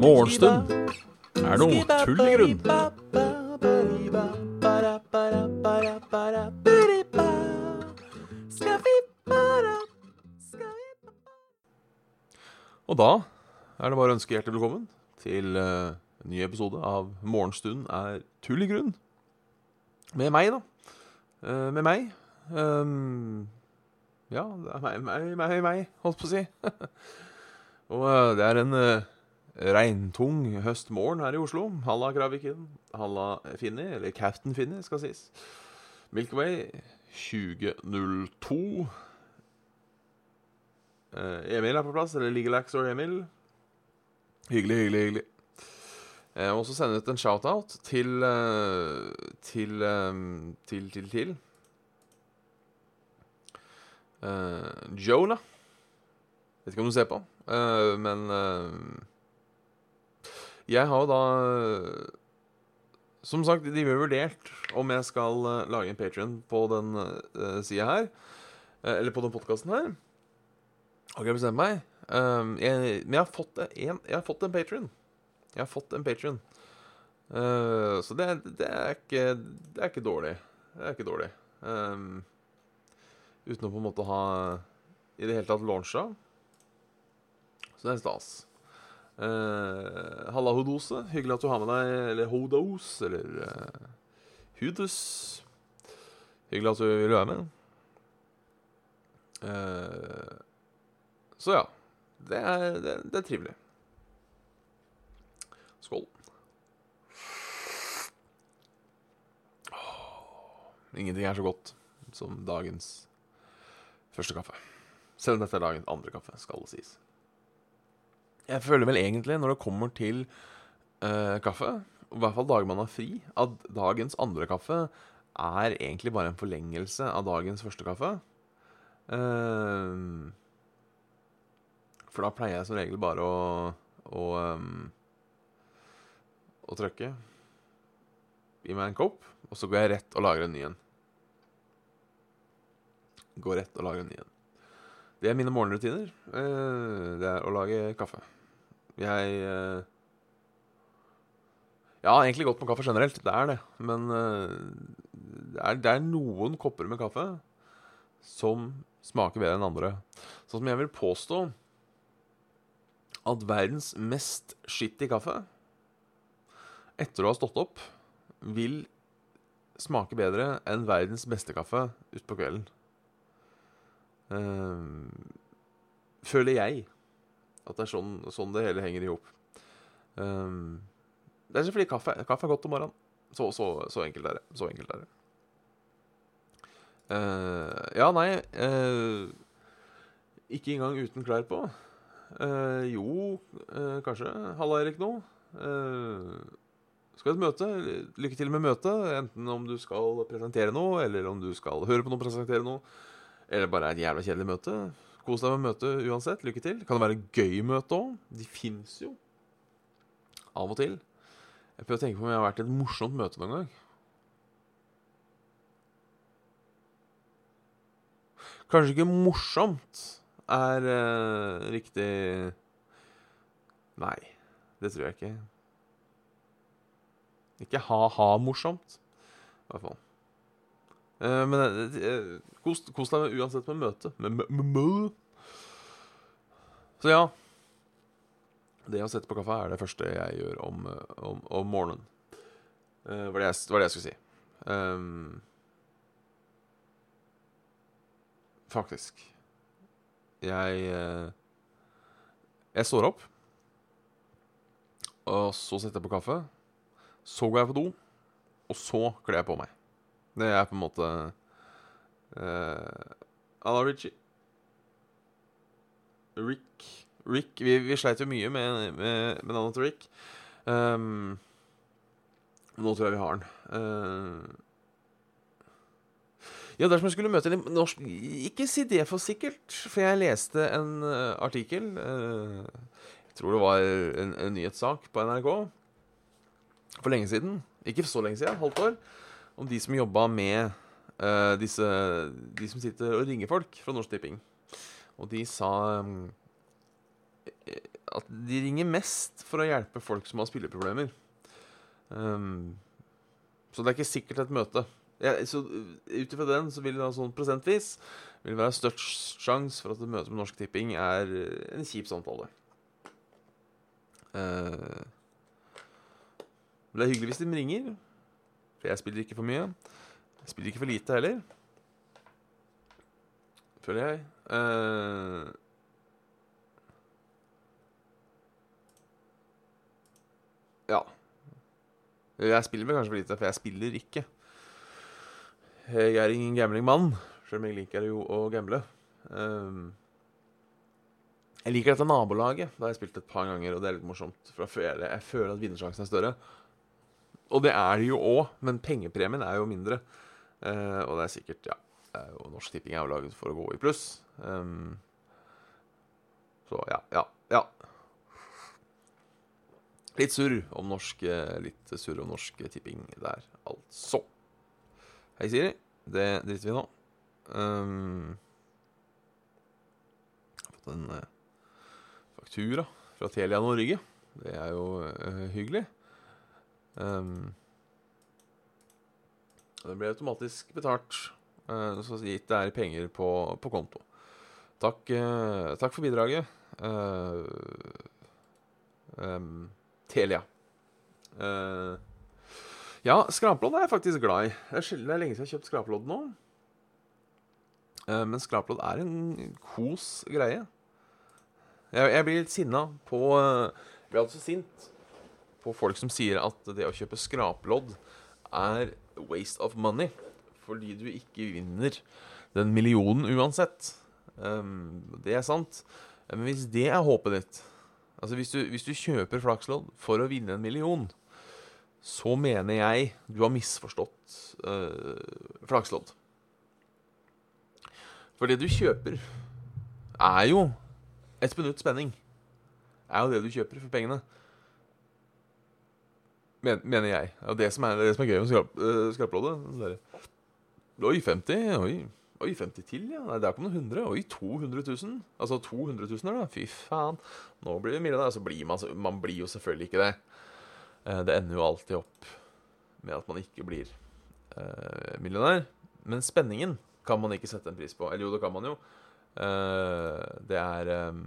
Morgenstund er noe tull i grunn. Og da er det bare å ønske hjertelig velkommen til eh, en ny episode av Morgenstund er tull i grunn. Med meg, da. Eh, med meg. Ehm, ja, det er meg, meg, meg, meg, holdt på å si. Og eh, det er en uh, regntung høstmorgen her i Oslo. Halla Kraviken. Halla Finni, eller Captain Finni, skal sies. Milky Way 2002. Uh, Emil er på plass, eller Ligalax og Emil. Hyggelig, hyggelig, hyggelig. Jeg må også sende ut en shout-out til eh, til, eh, til til til eh, Jonah. Vet ikke om du ser på, uh, men uh, Jeg har jo da Som sagt, de har vurdert om jeg skal lage en Patrion på den uh, sida her. eller på den podkasten her. Har ikke bestemt meg. Jeg, men jeg har fått en, jeg har fått en Patrion. Jeg har fått en Patrion. Uh, så det, det, er ikke, det er ikke dårlig. Det er ikke dårlig. Um, uten å på en måte ha i det hele tatt launcha. Så det er stas. Uh, Halla, Hodose. Hyggelig at du har med deg Eller Hodos, eller uh, Hudus. Hyggelig at du vil være med. Uh, så ja. Det er, det, det er trivelig. Skål. Ingenting er så godt som dagens første kaffe. Selv om dette er dagens andre kaffe, skal det sies. Jeg føler vel egentlig, når det kommer til uh, kaffe, i hvert fall dager man har fri, at dagens andre kaffe er egentlig bare en forlengelse av dagens første kaffe. Uh, for da pleier jeg som regel bare å å, um, å trykke i meg en kopp, og så går jeg rett og lager en ny en. Går rett og lage en ny en. Det er mine morgenrutiner. Eh, det er å lage kaffe. Jeg eh, Jeg har egentlig gått på kaffe generelt, det er det. Men eh, det, er, det er noen kopper med kaffe som smaker bedre enn andre. Sånn som jeg vil påstå at verdens mest skitty kaffe, etter å ha stått opp, vil smake bedre enn verdens beste kaffe utpå kvelden. Ehm, føler jeg at det er sånn, sånn det hele henger i hop. Um, det er fordi kaffe, kaffe er godt om morgenen. Så, så, så enkelt er det. Så enkelt er det. Uh, ja, nei uh, Ikke engang uten klær på. Uh, jo, eh, kanskje. Halla, Erik, nå. Skal et møte. Lykke til med møtet. Enten om du skal presentere noe, eller om du skal høre på noe presentere noe. Eller bare et jævla kjedelig møte. Kos deg med møtet uansett. Lykke til. Kan det være gøy møte òg? De fins jo. Av og til. Jeg prøver å tenke på om jeg har vært i et morsomt møte noen gang. Kanskje ikke morsomt er eh, riktig Nei, det tror jeg ikke. Ikke ha-ha-morsomt, i hvert fall. Eh, men eh, eh, kos, deg uansett med møte. Med, mø. Så ja. Det å sette på kaffe er det første jeg gjør om, om, om morgenen. Uh, var, det jeg, var det jeg skulle si. Um, faktisk. Jeg Jeg står opp, og så setter jeg på kaffe. Så går jeg på do, og så kler jeg på meg. Det er på en måte uh, Anna Ritchie. Rick Rick Vi, vi sleit jo mye med, med, med navnet til Rick. Um, nå tror jeg vi har den. Uh, ja, dersom jeg skulle møte en norsk Ikke si det for sikkert, for jeg leste en uh, artikkel uh, Jeg tror det var en, en nyhetssak på NRK for lenge siden. Ikke så lenge siden, halvt år. Om de som jobba med uh, disse, de som sitter og ringer folk fra Norsk Tipping. Og de sa um, at de ringer mest for å hjelpe folk som har spilleproblemer. Um, så det er ikke sikkert et møte. Ja, så Ut ifra den så vil det da sånn prosentvis vil det være størst sjanse for at et møte med Norsk Tipping er en kjip samtale. Uh, det er hyggelig hvis de ringer, for jeg spiller ikke for mye. Jeg spiller ikke for lite heller. Føler jeg. Uh, ja. Jeg spiller vel kanskje for lite, for jeg spiller ikke. Jeg er ingen gamblingmann, sjøl om jeg liker jo å gamble. Um, jeg liker dette nabolaget. Det har jeg spilt et par ganger, og det er litt morsomt. For jeg føler, jeg føler at vinnersjansen er større. Og det er det jo òg, men pengepremien er jo mindre. Uh, og det er sikkert Ja, er jo, Norsk Tipping er jo laget for å gå i pluss. Um, så ja, ja, ja. Litt surr om norsk Litt surr om norsk tipping der, altså. Hei, Siri. Det driter vi nå. Um, jeg har fått en uh, faktura fra Telia Norge. Det er jo uh, hyggelig. Um, det ble automatisk betalt. Uh, så gitt det er penger på, på konto. Takk, uh, takk, for bidraget, uh, um, Telia. ja, skraplodd er jeg faktisk glad i. Det er lenge siden jeg har kjøpt skraplodd nå. men skraplodd er en kos greie. Jeg, jeg blir litt sinna på Jeg blir altså sint på folk som sier at det å kjøpe skraplodd er waste of money. Fordi du ikke vinner den millionen uansett. Um, det er sant. Men hvis det er håpet ditt Altså hvis du, hvis du kjøper flakslodd for å vinne en million, så mener jeg du har misforstått uh, flakslodd. For det du kjøper, er jo et minutt spenning. Er jo det du kjøper for pengene. Men, mener jeg. Og det som er, det som er gøy med skrap, uh, skraploddet Oi, 50? Oi. Oi, 50 til, ja. Nei, der kom det 100. Oi, 200 000. Altså 200 000 da. Fy faen. Nå blir det millionær. da. Så blir man, man blir jo selvfølgelig ikke det. Uh, det ender jo alltid opp med at man ikke blir uh, millionær. Men spenningen kan man ikke sette en pris på. Eller jo, det kan man jo. Uh, det er um,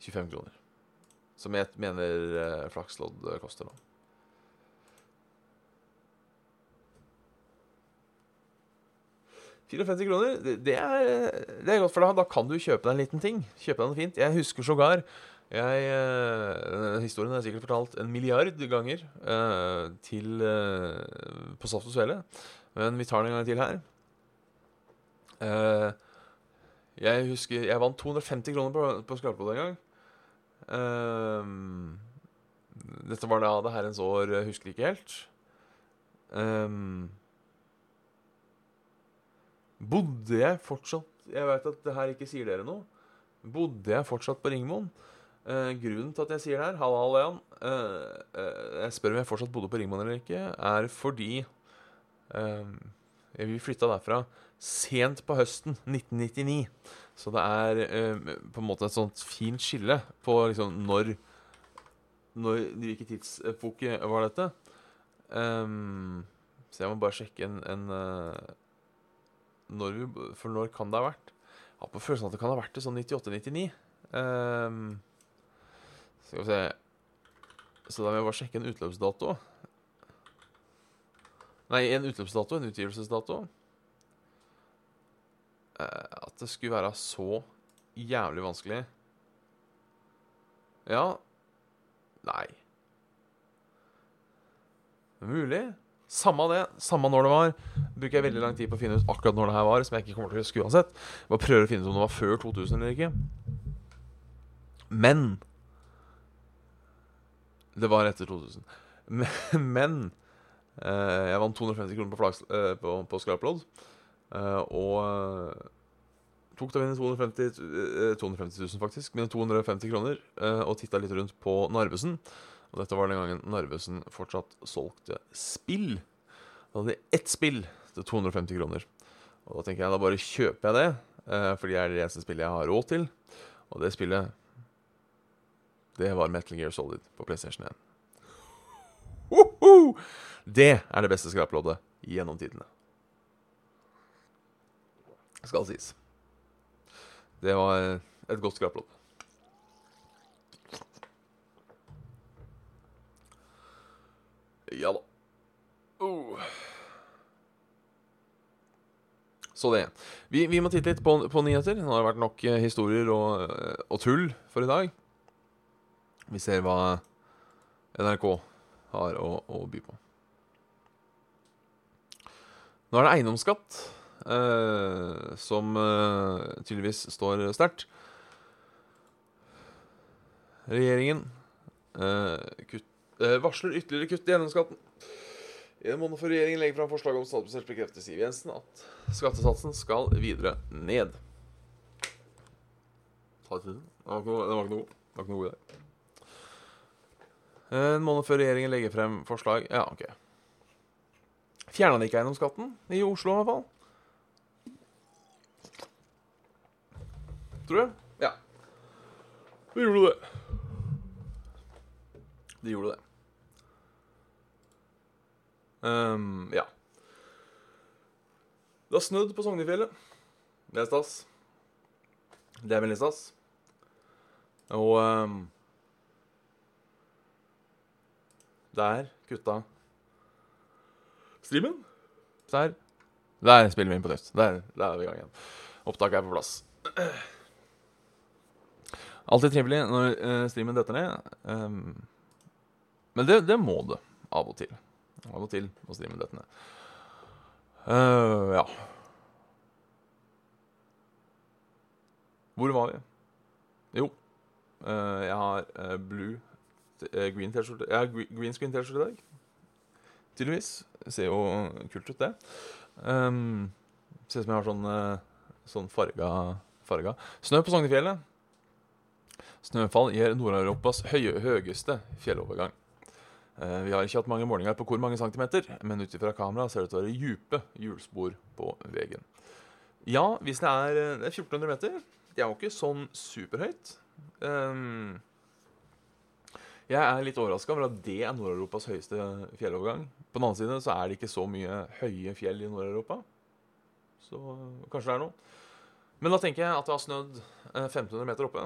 25 kroner. Som jeg mener uh, flakslodd koster nå. «54 kroner, det, er, det er godt, for da, da, kan du kjøpe deg en liten ting. Kjøpe deg noe fint. Jeg husker sågar jeg, Historien er sikkert fortalt en milliard ganger uh, til uh, på Saft og Svele. Men vi tar den en gang til her. jeg husker Jeg vant 250 kroner på, på skraplodd en gang. Um, dette var da det herrens år, jeg husker ikke helt. Um, bodde jeg fortsatt Jeg vet at det her ikke sier dere noe. Bodde jeg fortsatt på Ringmoen? Uh, grunnen til at jeg sier det her, halla, halla, Jan uh, uh, Jeg spør om jeg fortsatt bodde på Ringmoen eller ikke, er fordi vi flytta derfra sent på høsten 1999. Så det er eh, på en måte et sånt fint skille på liksom når når, Hvilken tidsepoke var dette? Um, så jeg må bare sjekke en, en uh, når vi, For når kan det ha vært? Jeg har på følelsen at det kan ha vært det sånn 98-99. Um, ehm, skal vi se Så da må jeg bare sjekke en utløpsdato. Nei, en utløpsdato, en utgivelsesdato. Eh, at det skulle være så jævlig vanskelig Ja Nei. Mulig. Samme det. Samme når det var. Bruker jeg veldig lang tid på å finne ut akkurat når det her var, som jeg ikke kommer til å huske uansett. Bare prøver å finne ut om det var før 2000 eller ikke. Men Det var etter 2000. Men, men eh, Jeg vant 250 kroner på, flags, eh, på, på skraplodd. Uh, og uh, tok da mine 250, uh, 250 000, faktisk, mine 250 kroner, uh, og titta litt rundt på Narvesen. Og dette var den gangen Narvesen fortsatt solgte spill. Da hadde de ett spill til 250 kroner. Og da tenker jeg da bare kjøper jeg det, eh, fordi det er det eneste spillet jeg har råd til. Og det spillet Det var Metal Gear Solid på PlayStation 1. Woho! Det er det beste skraploddet gjennom tidene. Skal sies. Det var et godt skrapelodd. Ja da. Uh. Så det. Vi, vi, må titte litt på, på, nyheter. Nå har det vært nok eh, historier og, eh, og, tull for i dag. Vi ser hva NRK har å, å by på. Nå er det eiendomsskatt eh, som eh, tydeligvis står sterkt. Regjeringen eh, kutt, eh, varsler ytterligere kutt i eiendomsskatten. I en måned før regjeringen legger fram forslag om statsbudsjett, bekrefter Siv Jensen at skattesatsen skal videre ned. Ta til den. Var ikke noe, var ikke noe, god idé. En måned før regjeringen legger frem forslag Ja, OK. Fjerna de ikke eiendomsskatten i Oslo, i hvert fall? Tror du? Ja. De gjorde det. De gjorde det. Um, ja. Det har snødd på Sognefjellet. Det er stas. Det er veldig stas. Og um, Der kutta streamen. Der. Der spiller vi inn på nytt. Der, der er vi i gang igjen. Opptaket er på plass. Alltid trivelig når uh, streamen detter ned. Um, men det, det må det av og til. Av og til må streamen dette ned. Uh, ja. Hvor var vi? Jo, uh, jeg har uh, blue green T-skjorte Jeg har green screen T-skjorte i dag. Tydeligvis. Ser jo kult ut, det. Um, ser ut som jeg har sånn, sånn farga, farga. Snø på Sognefjellet. Snøfall gir Nord-Europas høyeste fjellovergang. Eh, vi har ikke hatt mange målinger på hvor mange centimeter, men ut ifra kamera ser det ut til å være dype hjulspor på veien. Ja, hvis det er, eh, det er 1400 meter Det er jo ikke sånn superhøyt. Um, jeg er litt overraska over at det er Nord-Europas høyeste fjellovergang. På den annen side så er det ikke så mye høye fjell i Nord-Europa. Så kanskje det er noe. Men da tenker jeg at det har snødd 1500 meter oppe.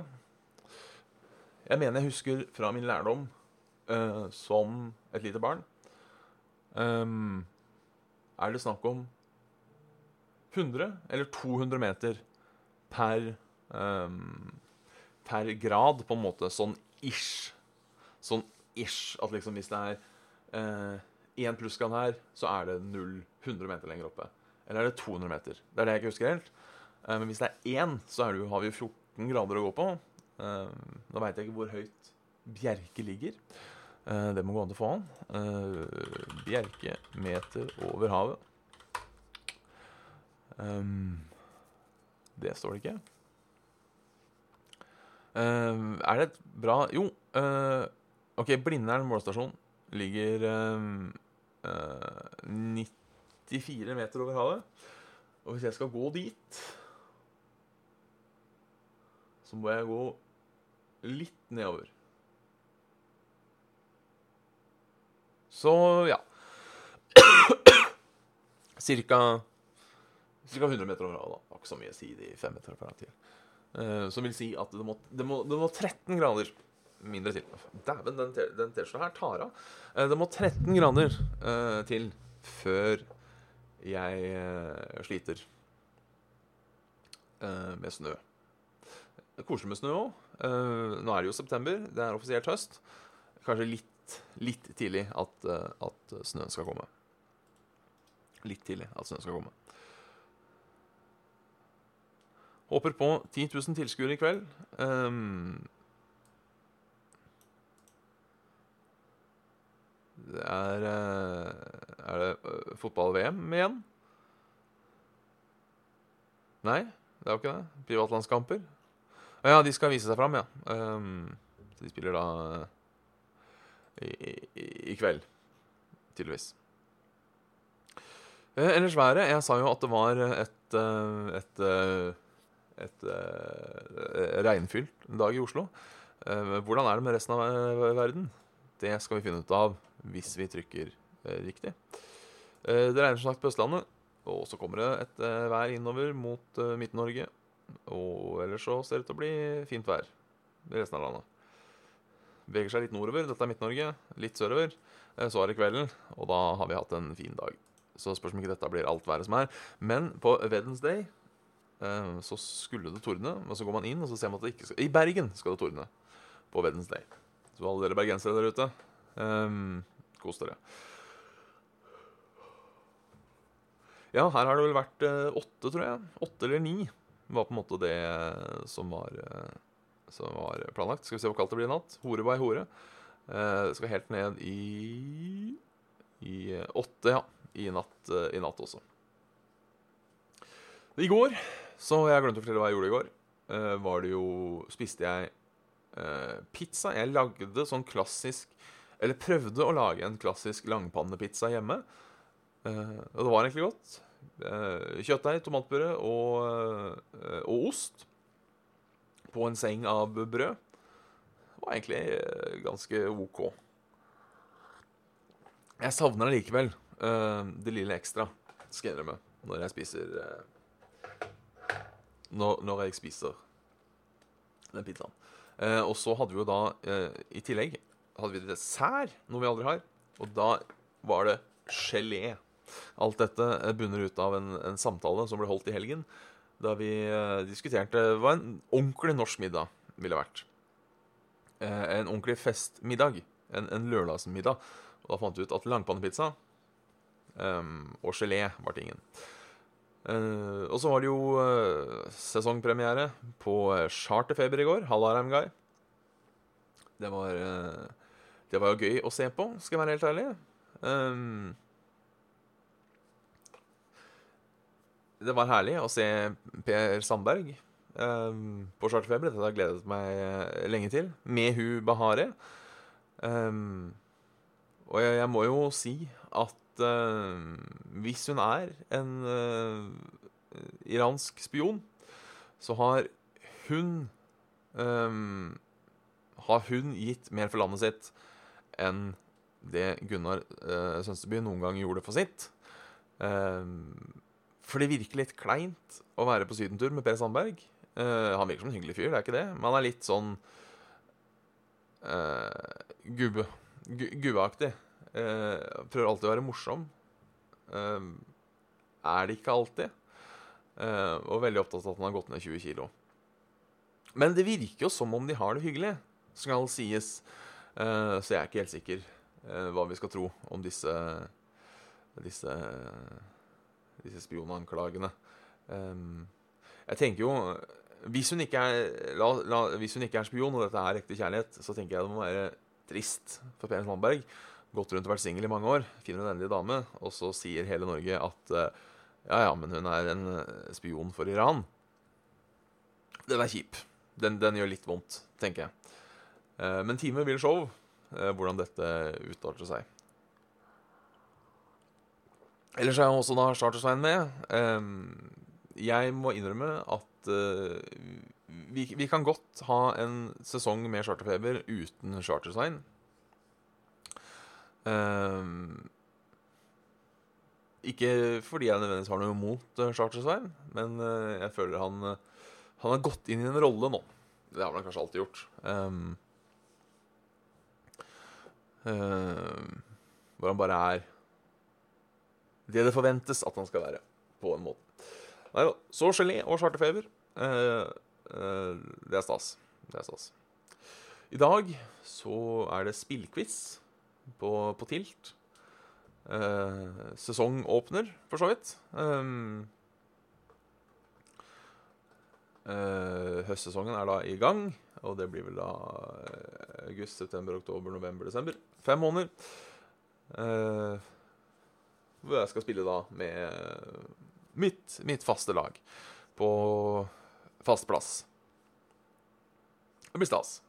Jeg mener jeg husker fra min lærdom uh, som et lite barn, um, er det snakk om 100 eller 200 meter per, um, per grad, på en måte. Sånn ish. Sånn ish at liksom hvis det er én uh, plussgrad her, så er det 0 100 meter lenger oppe. Eller er det 200 meter? Det er det jeg ikke husker helt. Men hvis det er én, så er det, har vi 14 grader å gå på. Uh, da veit jeg ikke hvor høyt Bjerke ligger. Uh, det må gå an til å få han. Uh, Bjerke meter over havet. Det står det ikke. Er det et bra Jo, OK, Blindern målestasjon ligger 94 meter over havet. Og hvis jeg skal gå dit, så må jeg gå litt nedover. Så ja. Cirka, cirka 100 meter over havet. Var ikke så mye å si de fem meter fra tid. Uh, som vil si at det må, det, må, det må 13 grader mindre til. Dæven, den T-skjorta her tar av. Uh, det må 13 grader uh, til før jeg sliter med snø. Det er koselig med snø òg. Nå er det jo september. Det er offisielt høst. Kanskje litt litt, tidlig at, eh, at, snøen skal komme. Litt tidlig at snøen skal komme. Håper på 10 000 tilskuere i kveld. Um, det er eh, Er det eh, fotball-VM igjen? Nei, det er jo ikke det. Privatlandskamper. Ja, de skal vise seg fram, ja. Um, de spiller da i, i, kveld, tydeligvis. Uh, ellers været. Jeg sa jo at det var et eh, et, eh, et, eh, regnfylt dag i Oslo. Uh, Hvordan er det med resten av eh, verden? Det skal vi finne ut av hvis vi trykker uh, riktig. Eh, Det regner som sagt på Østlandet, og så kommer det et eh, vær innover mot eh, Midt-Norge. Og ellers så ser det ut til å bli fint vær i resten av landet. Beveger seg litt nordover, dette er Midt-Norge, litt sørover. Eh, Så er det kvelden, og da har vi hatt en fin dag. Så spørs om ikke dette blir alt været som er. Men på Wednesday eh, så skulle det tordne, men så går man inn, og så ser man at det ikke skal I Bergen skal det tordne på Wednesday. Så alle dere bergensere der ute, um, kos dere. Ja, her har det vel vært åtte, tror jeg. Åtte eller ni var på en måte det eh, som var, eh, som var planlagt. Skal vi se hvor kaldt det blir i natt. Hore by hore. Eh, skal helt ned i i eh, åtte, ja. I natt, i natt også. I går, så jeg glemte å fortelle hva jeg gjorde i går, var det jo Spiste jeg pizza. Jeg lagde sånn klassisk Eller prøvde å lage en klassisk langpannepizza hjemme. Og det var egentlig godt. Eh, kjøttdeig, tomatpuré og, eh, og ost på en seng av brød. Det var egentlig eh, ganske OK. Jeg savner allikevel det lille ekstra, skal jeg innrømme, når jeg spiser når, når jeg spiser den pizzaen. Og så hadde vi jo da, i tillegg, hadde vi dessert, noe vi aldri har. Og da var det gelé. Alt dette eh, bunner ut av en, en samtale som ble holdt i helgen, da vi eh, diskuterte hva en ordentlig norsk middag ville vært. Eh, en ordentlig festmiddag. En, en lørdagsmiddag. Og da fant vi ut at langpannepizza ehm, og gelé var tingen. Eh, og så var det jo eh, sesongpremiere på Charterfeber i går. Hallarheim Guy. Det var eh, Det var jo gøy å se på, skal jeg være helt ærlig. Ehm, det var herlig å se Per Sandberg um, på Charterfeber. Dette har jeg gledet meg eh, lenge til. Med Hu Bahare. Um, og jeg, jeg må jo si at uh, hvis hun er en uh, iransk spion, så har hun um, Har hun gitt mer for landet sitt enn det Gunnar uh, Sønsteby noen gang gjorde for sitt. Ehm, for det virker litt kleint å være på sydentur med Per Sandberg. Uh, han virker som en hyggelig fyr, det er ikke det, men han er litt sånn uh, gubbe. Gu gubbeaktig. Uh, prøver alltid å være morsom. Uh, er det ikke alltid. Uh, og veldig opptatt av at han har gått ned 20 kilo. Men det virker jo som om de har det hyggelig, skal sies. Uh, så jeg er ikke helt sikker uh, hva vi skal tro om disse disse, disse spionanklagene. Um, jeg tenker jo hvis hun, ikke er, la, la, hvis hun ikke er spion, og dette er ekte kjærlighet, så tenker jeg det må være trist for Per Sandberg. Gått rundt og vært singel i mange år, finner en endelig dame, og så sier hele Norge at uh, ja, ja, men hun er en spion for Iran. Den er kjip. Den, den gjør litt vondt, tenker jeg. Uh, men time vil show uh, hvordan dette utarter seg. Ellers er jeg også da Chartersveien med. Um, jeg må innrømme at uh, vi, vi, kan godt ha en sesong med charterfeber uten Chartersveien. Um, ikke fordi jeg nødvendigvis har noe imot uh, Chartersveien, men uh, jeg føler han, han har gått inn i en rolle nå. Det har han kanskje alltid gjort. Um, hvor han bare er det det forventes at han skal være, på en måte. Nei da. Så gelé og charterfeber. Eh, eh, det er stas. Det er stas. I dag så er det spillquiz på, på Tilt. Eh, sesongåpner, for så vidt. Um, høstsesongen er da i gang, og det blir vel da august, september, oktober, november, desember. Fem måneder. Uh, hvor jeg skal spille da med mitt, mitt faste lag på fast plass. Det blir stas.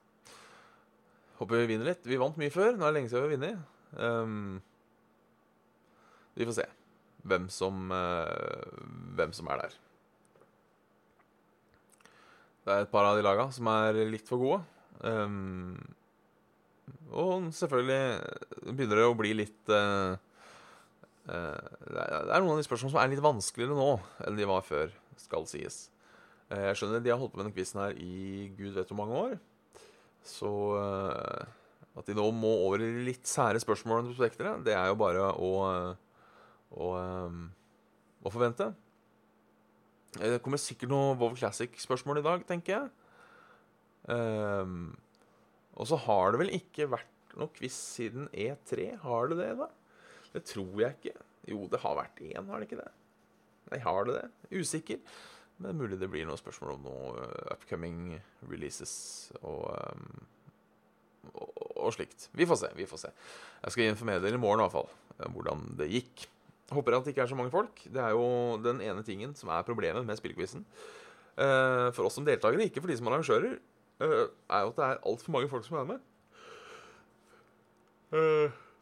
Håper vi vinner litt. Vi vant mye før. Nå er det lenge siden vi har vunnet. Um, vi får se. hvem som, uh, hvem som er der. Det er et par av de laga som er litt for gode. Um, og selvfølgelig begynner det å bli litt uh, Det er noen av de spørsmålene som er litt vanskeligere nå enn de var før, skal sies. Uh, jeg skjønner de har holdt på med denne quizen her i gud vet hvor mange år. Så at de nå må over i litt sære spørsmål enn prospektere, det er jo bare å, å, å forvente. Det kommer sikkert noe Vov Classic-spørsmål i dag, tenker jeg. Um, og så har det vel ikke vært noe quiz siden E3. Har det det, da? Det tror jeg ikke. Jo, det har vært én, har det ikke det? Nei, har det det? Usikker. Men mulig det blir noen spørsmål om noe uh, upcoming releases og, um, og, og, slikt. Vi får se. vi får se. Jeg skal informere dere i morgen i hvert fall hvordan det gikk. Håper at det ikke er så mange folk. Det er jo den ene tingen som er problemet med spillquizen. Uh, for oss som deltakere, ikke for de som arrangører, er jo at det er altfor mange folk som er med.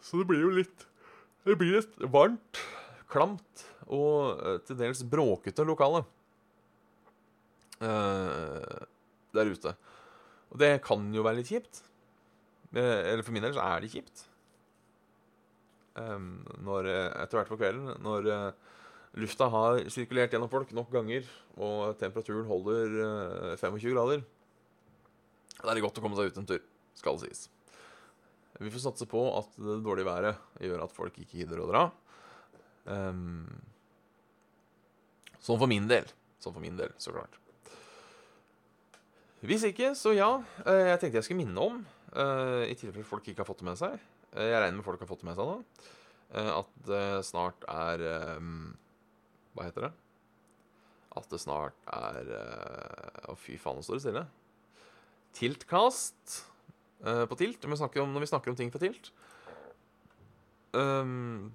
Så det blir jo litt Det blir et varmt, klamt og til dels bråkete lokale der ute. Og det kan jo være litt kjipt. eller for min del så er det kjipt. Um, når, eh, etter hvert på kvelden, når uh, lufta har sirkulert gjennom folk nok ganger, og temperaturen holder uh, 25 grader, da er det godt å komme seg ut en tur, skal det sies. Vi får satse på at det dårlige været gjør at folk ikke gidder å dra. Um, sånn for min del. Sånn for min del, så klart. Hvis ikke, så ja. Jeg tenkte jeg skulle minne om, i tilfelle folk ikke har fått det med seg Eh, jeg regner med folk har fått det med seg nå. Eh, at det snart er um, Hva heter det? At det snart er Å, fy faen, nå står det stille. Tiltcast uh, på Tilt. Når vi, snakker om, vi snakker om ting på Tilt. Um,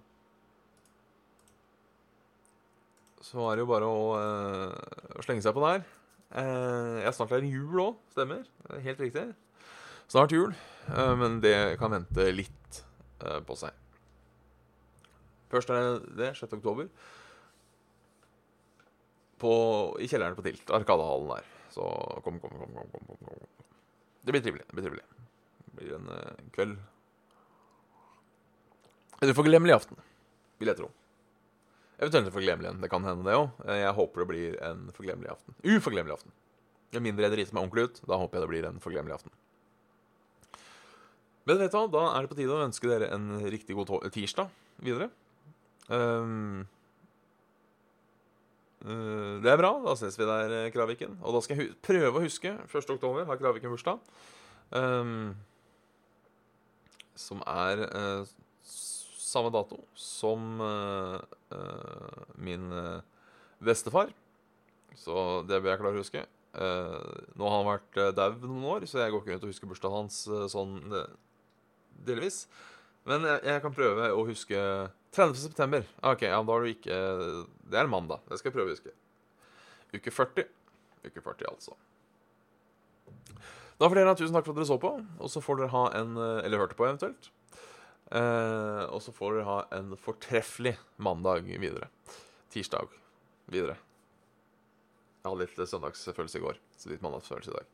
så er det jo bare å, uh, å slenge seg på der. Uh, jeg snart er det jul òg, stemmer. Helt riktig. Snart jul, uh, men det kan vente litt uh, på seg. Først er det 6. oktober. På, I kjelleren på Tilt. Arkadehallen der. Så kom, kom, kom. kom, kom, kom. Det blir trivelig. Det blir trivelig. En uh, kveld En forglemmelig aften, vil jeg tro. Eventuelt forglemmelig en. Det kan hende, det òg. Eh, jeg håper det blir en forglemmelig aften. Uforglemmelig aften. Med mindre jeg driter meg ordentlig ut, da håper jeg det blir en forglemmelig aften. Men vet du hva, da er det på tide å ønske dere en riktig god tirsdag videre. Um, uh, det er bra. Da ses vi der, eh, Kraviken. Og da skal jeg prøve å huske 1. oktober har Kraviken bursdag. Um, som er uh, samme dato som uh, min bestefar. Så det bør jeg klare å huske. nå har han vært uh, daud noen år, så jeg går ikke rundt og husker bursdagen hans sånn delvis. Men jeg, jeg, kan prøve å huske 30. september. Ok, ja, da har du ikke Det er mandag. Det skal jeg prøve å huske. Uke 40. Uke 40, altså. Da får dere ha tusen takk for at dere så på. Og så får dere ha en Eller hørte på, eventuelt. Eh, og så får dere ha en fortreffelig mandag videre. Tirsdag videre. Jeg hadde litt søndagsfølelse i går, så litt mandagsfølelse i dag.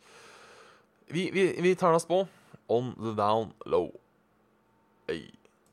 Vi, vi, vi tar oss på On the Down Low. Hey.